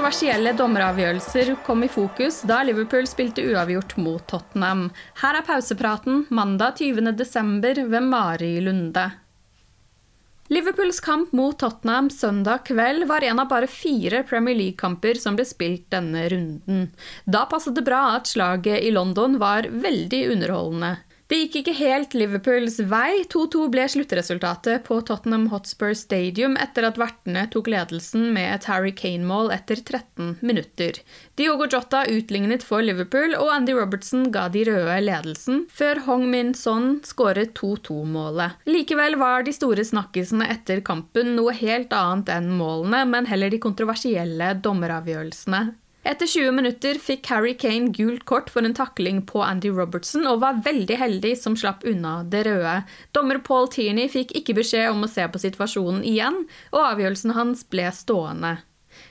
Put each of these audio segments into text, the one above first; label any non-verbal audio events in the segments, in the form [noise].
Kontroversielle dommeravgjørelser kom i fokus da Liverpool spilte uavgjort mot Tottenham. Her er pausepraten mandag 20.12. ved Mari Lunde. Liverpools kamp mot Tottenham søndag kveld var en av bare fire Premier League-kamper som ble spilt denne runden. Da passet det bra at slaget i London var veldig underholdende. Det gikk ikke helt Liverpools vei. 2-2 ble sluttresultatet på Tottenham Hotspur Stadium etter at vertene tok ledelsen med et Harry Kane-mål etter 13 minutter. Diogo Jota utlignet for Liverpool, og Andy Robertson ga de røde ledelsen, før Hong Min Son skåret 2-2-målet. Likevel var de store snakkisene etter kampen noe helt annet enn målene, men heller de kontroversielle dommeravgjørelsene. Etter 20 minutter fikk Harry Kane gult kort for en takling på Andy Robertson og var veldig heldig som slapp unna det røde. Dommer Paul Tierney fikk ikke beskjed om å se på situasjonen igjen, og avgjørelsen hans ble stående.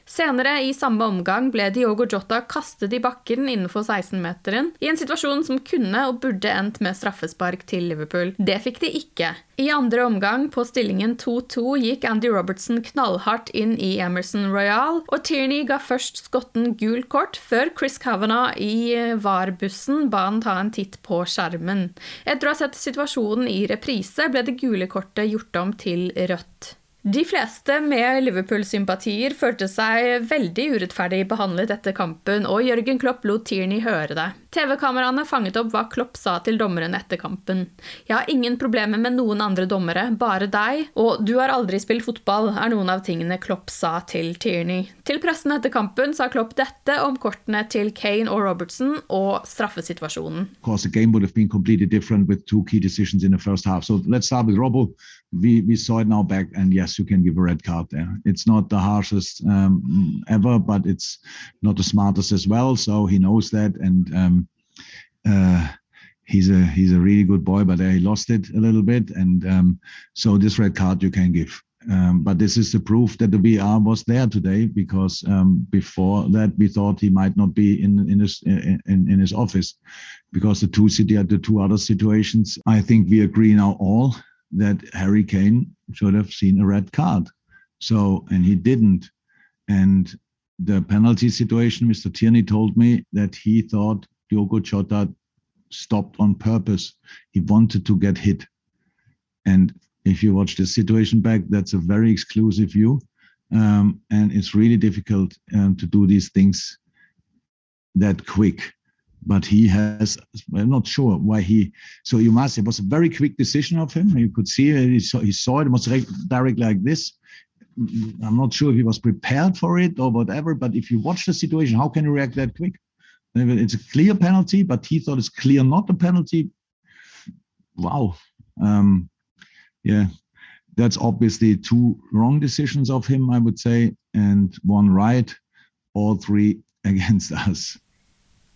Senere i samme omgang ble Diogo Jota kastet i bakken innenfor 16-meteren, i en situasjon som kunne og burde endt med straffespark til Liverpool. Det fikk de ikke. I andre omgang, på stillingen 2-2, gikk Andy Robertson knallhardt inn i Emerson Royal, og Tierney ga først skotten gul kort, før Chris Kavanagh i VAR-bussen ba han ta en titt på skjermen. Etter å ha sett situasjonen i reprise, ble det gule kortet gjort om til rødt. De fleste med Liverpool-sympatier følte seg veldig urettferdig behandlet etter kampen, og Jørgen Klopp lot Tierney høre det. TV-kameraene fanget opp hva Klopp sa til dommeren etter kampen. Jeg har ingen problemer med noen andre dommere, bare deg, og du har aldri spilt fotball, er noen av tingene Klopp sa til Tierney. Til pressen etter kampen sa Klopp dette om kortene til Kane og Robertson og straffesituasjonen. Of course, the game would have been completely different with two key decisions in let's start with Robbo. We we saw it now back, and you can give a red card there. It's not the harshest um, ever, but it's not the smartest as well. So he knows that, and um, uh, he's a he's a really good boy. But he lost it a little bit, and um, so this red card you can give. Um, but this is the proof that the VAR was there today because um, before that we thought he might not be in in his in, in his office because the two city the two other situations I think we agree now all that Harry Kane should have seen a red card. So, and he didn't. And the penalty situation, Mr. Tierney told me that he thought Diogo Jota stopped on purpose. He wanted to get hit. And if you watch the situation back, that's a very exclusive view. Um, and it's really difficult um, to do these things that quick but he has i'm not sure why he so you must it was a very quick decision of him. You could see it. He saw, he saw it, it was direct like this. I'm not sure if he was prepared for it or whatever but if you watch the situation how can you react that quick? It's a clear penalty but he thought it's clear not a penalty. Wow. Um, yeah that's obviously two wrong decisions of him i would say and one right. All three [laughs] against us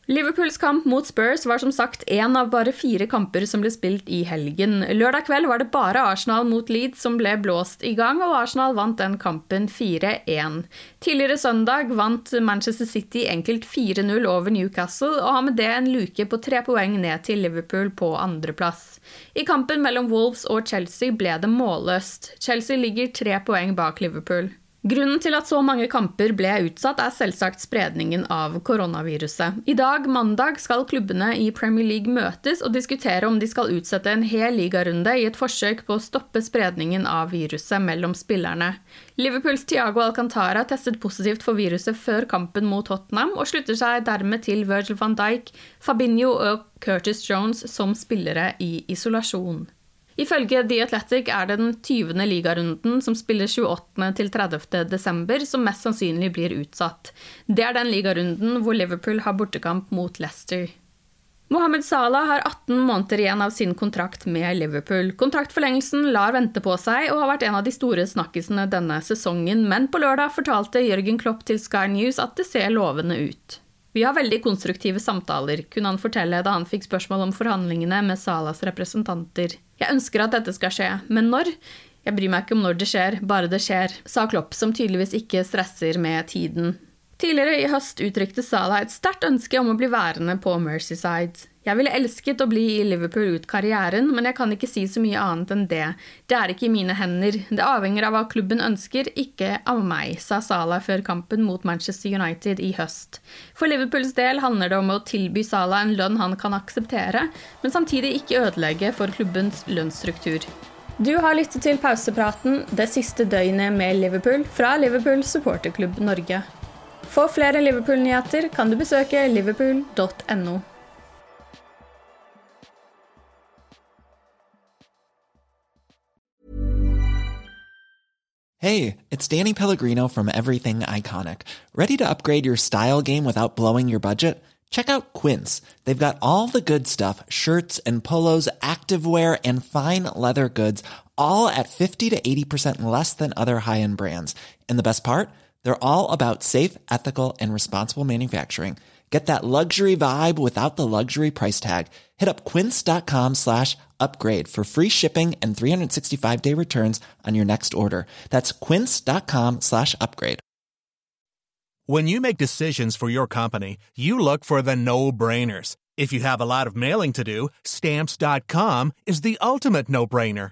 Liverpools kamp mot Spurs var som sagt én av bare fire kamper som ble spilt i helgen. Lørdag kveld var det bare Arsenal mot Leeds som ble blåst i gang, og Arsenal vant den kampen 4-1. Tidligere søndag vant Manchester City enkelt 4-0 over Newcastle, og har med det en luke på tre poeng ned til Liverpool på andreplass. I kampen mellom Wolves og Chelsea ble det målløst. Chelsea ligger tre poeng bak Liverpool. Grunnen til at så mange kamper ble utsatt, er selvsagt spredningen av koronaviruset. I dag, mandag, skal klubbene i Premier League møtes og diskutere om de skal utsette en hel ligarunde i et forsøk på å stoppe spredningen av viruset mellom spillerne. Liverpools Tiago Alcantara testet positivt for viruset før kampen mot Tottenham, og slutter seg dermed til Virgil van Dijk, Fabinho og Curtis Jones som spillere i isolasjon. Ifølge The Athletic er det den 20. ligarunden som spiller 28. til 30. desember, som mest sannsynlig blir utsatt. Det er den ligarunden hvor Liverpool har bortekamp mot Leicester. Mohammed Salah har 18 måneder igjen av sin kontrakt med Liverpool. Kontraktforlengelsen lar vente på seg og har vært en av de store snakkisene denne sesongen, men på lørdag fortalte Jørgen Klopp til Sky News at det ser lovende ut. Vi har veldig konstruktive samtaler, kunne han fortelle da han fikk spørsmål om forhandlingene med Salas representanter. Jeg ønsker at dette skal skje, men når? Jeg bryr meg ikke om når det skjer, bare det skjer, sa Klopp, som tydeligvis ikke stresser med tiden. Tidligere i høst uttrykte Salah et sterkt ønske om å bli værende på Mercyside. Jeg ville elsket å bli i Liverpool ut karrieren, men jeg kan ikke si så mye annet enn det. Det er ikke i mine hender. Det avhenger av hva klubben ønsker, ikke av meg, sa Salah før kampen mot Manchester United i høst. For Liverpools del handler det om å tilby Salah en lønn han kan akseptere, men samtidig ikke ødelegge for klubbens lønnsstruktur. Du har lyttet til pausepraten det siste døgnet med Liverpool fra Liverpool supporterklubb Norge. For flere Liverpool-nyheter kan du besøke liverpool.no. Hey, it's Danny Pellegrino from Everything Iconic. Ready to upgrade your style game without blowing your budget? Check out Quince. They've got all the good stuff shirts and polos, activewear, and fine leather goods, all at 50 to 80% less than other high end brands. And the best part? They're all about safe, ethical, and responsible manufacturing. Get that luxury vibe without the luxury price tag. Hit up quince.com slash upgrade for free shipping and 365 day returns on your next order. That's quince.com slash upgrade. When you make decisions for your company, you look for the no brainers. If you have a lot of mailing to do, stamps.com is the ultimate no brainer.